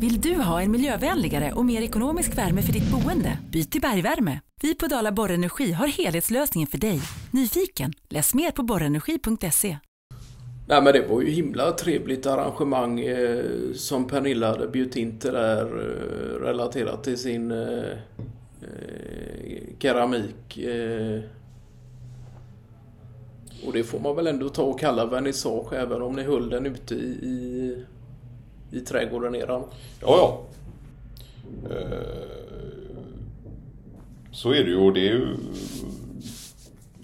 Vill du ha en miljövänligare och mer ekonomisk värme för ditt boende? Byt till bergvärme. Vi på Dala Borrenergi har helhetslösningen för dig. Nyfiken? Läs mer på borrenergi.se. Nej men det var ju himla trevligt arrangemang eh, som Pernilla hade bjudit in till där eh, relaterat till sin eh, eh, keramik. Eh. Och det får man väl ändå ta och kalla vernissage även om ni höll den ute i, i, i trädgården eran. Ja, ja. Eh, så är det ju och det är ju...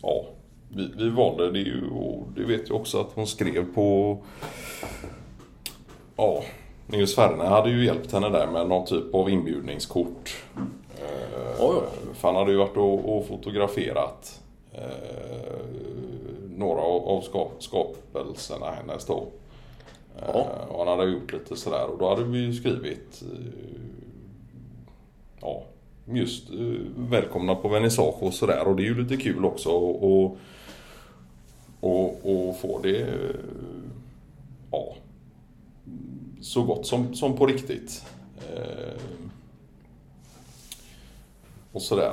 Ja, vi, vi valde det ju och det vet jag också att hon skrev på... Ja, Nils Ferne hade ju hjälpt henne där med någon typ av inbjudningskort. Eh, Ja. För han hade ju varit och, och fotograferat eh, några av, av skap, skapelserna hennes då. Ja. Eh, och han hade gjort lite sådär och då hade vi ju skrivit eh, Ja, just eh, välkomna på vernissage och sådär och det är ju lite kul också och, och, och, och få det Ja Så gott som, som på riktigt. Och sådär.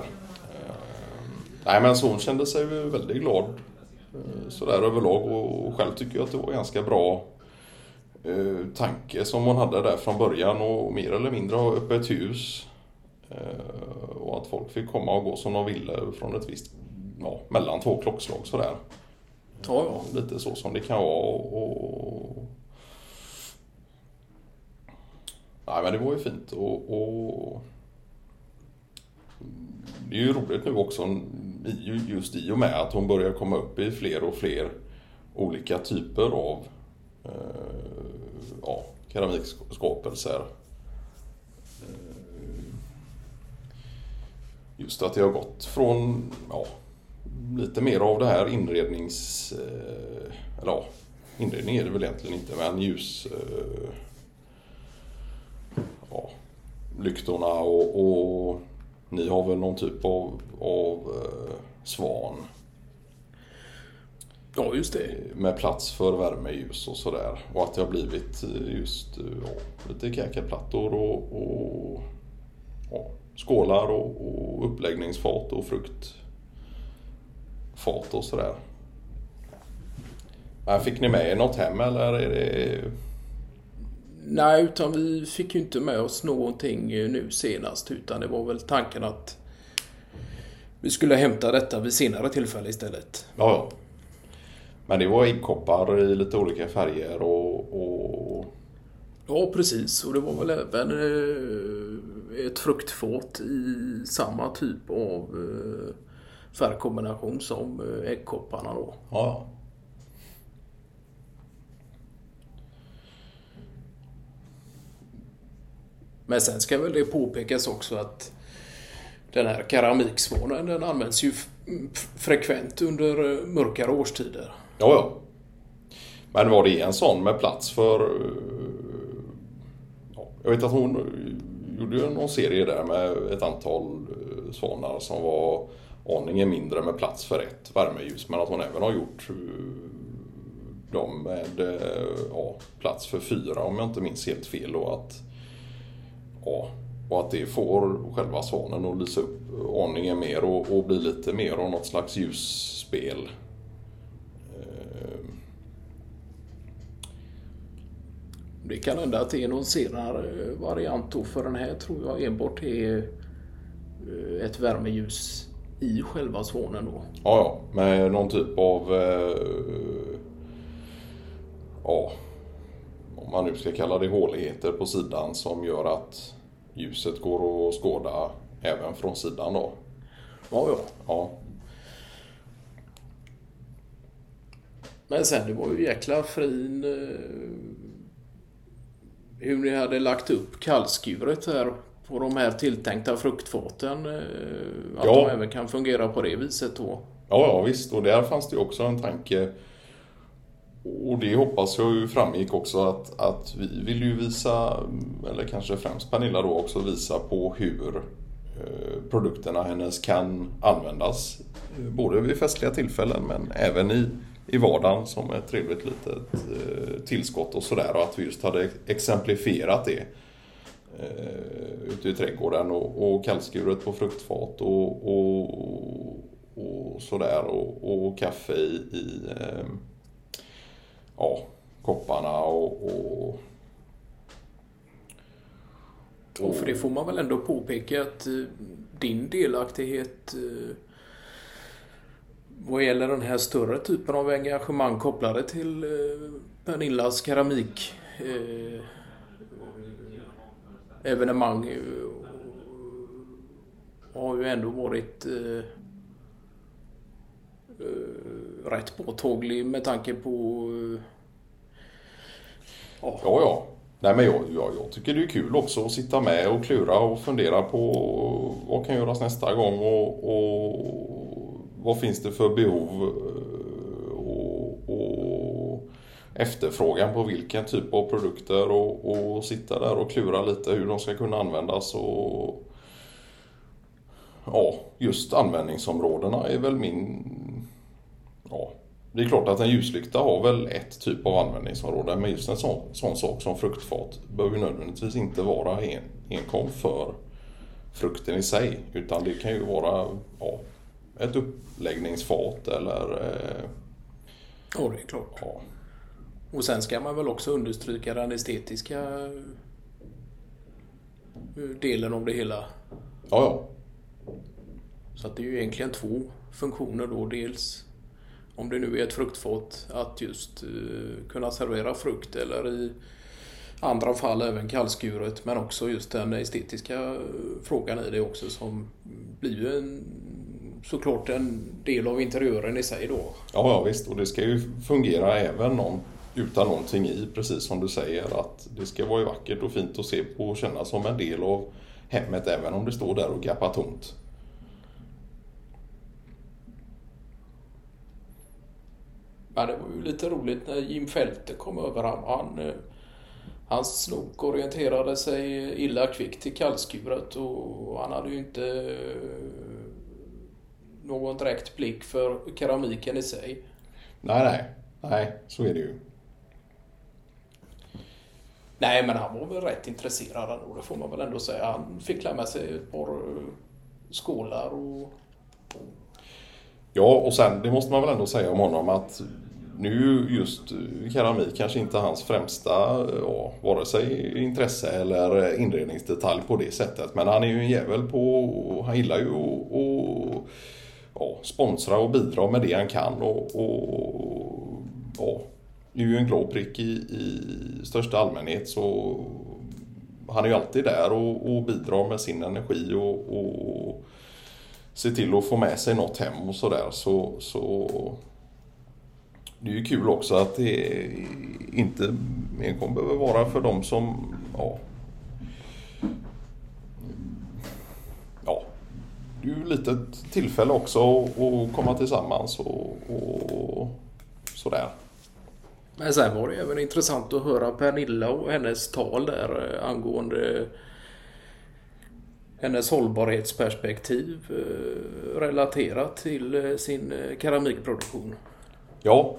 Nej men så hon kände sig väldigt glad sådär överlag och, själv tycker jag att det var ganska bra tanke som hon hade där från början och mer eller mindre ha öppet hus. Eh, och att folk fick komma och gå som de ville från ett visst, ja, mellan två klockslag sådär. Ja, ja. Lite så som det kan vara och... Nej men det var ju fint och, och... Det är ju roligt nu också just i och med att hon börjar komma upp i fler och fler olika typer av eh, ja, keramikskapelser. Just att det har gått från ja, lite mer av det här inrednings... Eh, eller ja, inredning är det väl egentligen inte men ljus... Eh, ja, lyktorna och, och ni har väl någon typ av, av eh, svan ja, just det. med plats för värme, ljus och sådär. Och att det har blivit just eh, ja, lite käkaplattor och, och ja, skålar och, och uppläggningsfat och fruktfat och sådär. Fick ni med er något hem eller är det... Nej, utan vi fick ju inte med oss någonting eh, nu senast. Utan det var väl tanken att vi skulle hämta detta vid senare tillfälle istället. Ja, ja. Men det var äggkoppar i lite olika färger och, och Ja, precis. Och det var väl även eh, ett fruktfat i samma typ av eh, färgkombination som eh, äggkopparna då. ja, Men sen ska väl det påpekas också att den här keramiksvanen den används ju frekvent under mörkare årstider. Ja, ja. Men var det en sån med plats för... Eh, ja, jag vet att hon gjorde ju någon serie där med ett antal eh, svanar som var aningen mindre med plats för ett värmeljus. Men att hon även har gjort eh, dem med ja, plats för fyra om jag inte minns helt fel. Och att, ja, och att det får själva svanen att lysa upp aningen mer och, och bli lite mer av något slags ljusspel. Det kan hända att det är någon senare variant då för den här tror jag enbart är eh, ett värmeljus i själva svanen då. Ja, ja, med någon typ av... Eh, ja, om man nu ska kalla det håligheter på sidan som gör att ljuset går att skåda även från sidan då. Ja, ja. Ja, Men sen det var ju jäkla fin eh, hur ni hade lagt upp kallskuret här på de här tilltänkta fruktfaten. eh, Att Ja. de även kan fungera på det viset då. ja, ja visst. Och där fanns det också en tanke. Och det hoppas jag ju framgick också att, att vi vill ju visa, eller kanske främst Pernilla då också, visa på hur eh, produkterna hennes kan användas. eh, Både vid festliga tillfällen men även i, i vardagen som ett trevligt litet eh, tillskott och sådär. Och att vi just hade exemplifierat det eh, ute i trädgården och, och kallskuret på fruktfat och, och, och sådär och, och kaffe i, i eh, ja, kopparna och, och och för det får man väl ändå påpeka att eh, din delaktighet eh, vad gäller den här större typen av engagemang kopplade till eh, Pernillas keramik eh, evenemang eh, har ju ändå varit eh, rätt påtaglig med tanke på Ja, ja. Nej, men jag, jag, jag, tycker det är kul också att sitta med och klura och fundera på vad kan göras nästa gång och, och vad finns det för behov eh, och, och efterfrågan på vilken typ av produkter och, och sitta där och klura lite hur de ska kunna användas och ja, just användningsområdena är väl min ja, det är klart att en ljuslykta har väl ett typ av användningsområde men just en sån, sån sak som fruktfat behöver nödvändigtvis inte vara en, enkom för frukten i sig utan det kan ju vara ja, ett uppläggningsfat eller... Eh, ja, det är klart. Ja. Och sen ska man väl också understryka den estetiska eh, delen av det hela. Ja, ja. Så att det är ju egentligen två funktioner då. Dels om det nu är ett fruktfat, att just uh, kunna servera frukt eller i andra fall även kallskuret men också just den estetiska frågan i det också som blir ju en, såklart en del av interiören i sig då. Ja, ja visst och det ska ju fungera även någon, utan någonting i precis som du säger att det ska vara vackert och fint att se på och kännas som en del av hemmet även om det står där och gappar tomt. Ja, det var ju lite roligt när Jim Fälte kom över. Han, han, eh, hans snok orienterade sig illa kvickt till kallskuret och han hade ju inte eh, någon direkt blick för keramiken i sig. Nej, nej. Nej, så är det ju. Nej, men han var väl rätt intresserad ändå, det får man väl ändå säga. Han fick lämna sig ett par eh, skålar och... Ja, och sen det måste man väl ändå säga om honom att nu just eh, keramik kanske inte hans främsta ja, vare sig intresse eller inredningsdetalj på det sättet. Men han är ju en jävel på, han gillar ju att ja, sponsra och bidra med det han kan. Och, och ja, är ju en glad prick i, i största allmänhet så han är ju alltid där och, och bidrar med sin energi och, och ser till att få med sig något hem och sådär. Så, så det är ju kul också att det inte enkom behöver vara för de som ja, det är ju lite ett tillfälle också att komma tillsammans och, och sådär. Men sen var det även intressant att höra Pernilla och hennes tal där eh, angående hennes hållbarhetsperspektiv eh, relaterat till eh, sin keramikproduktion. Ja,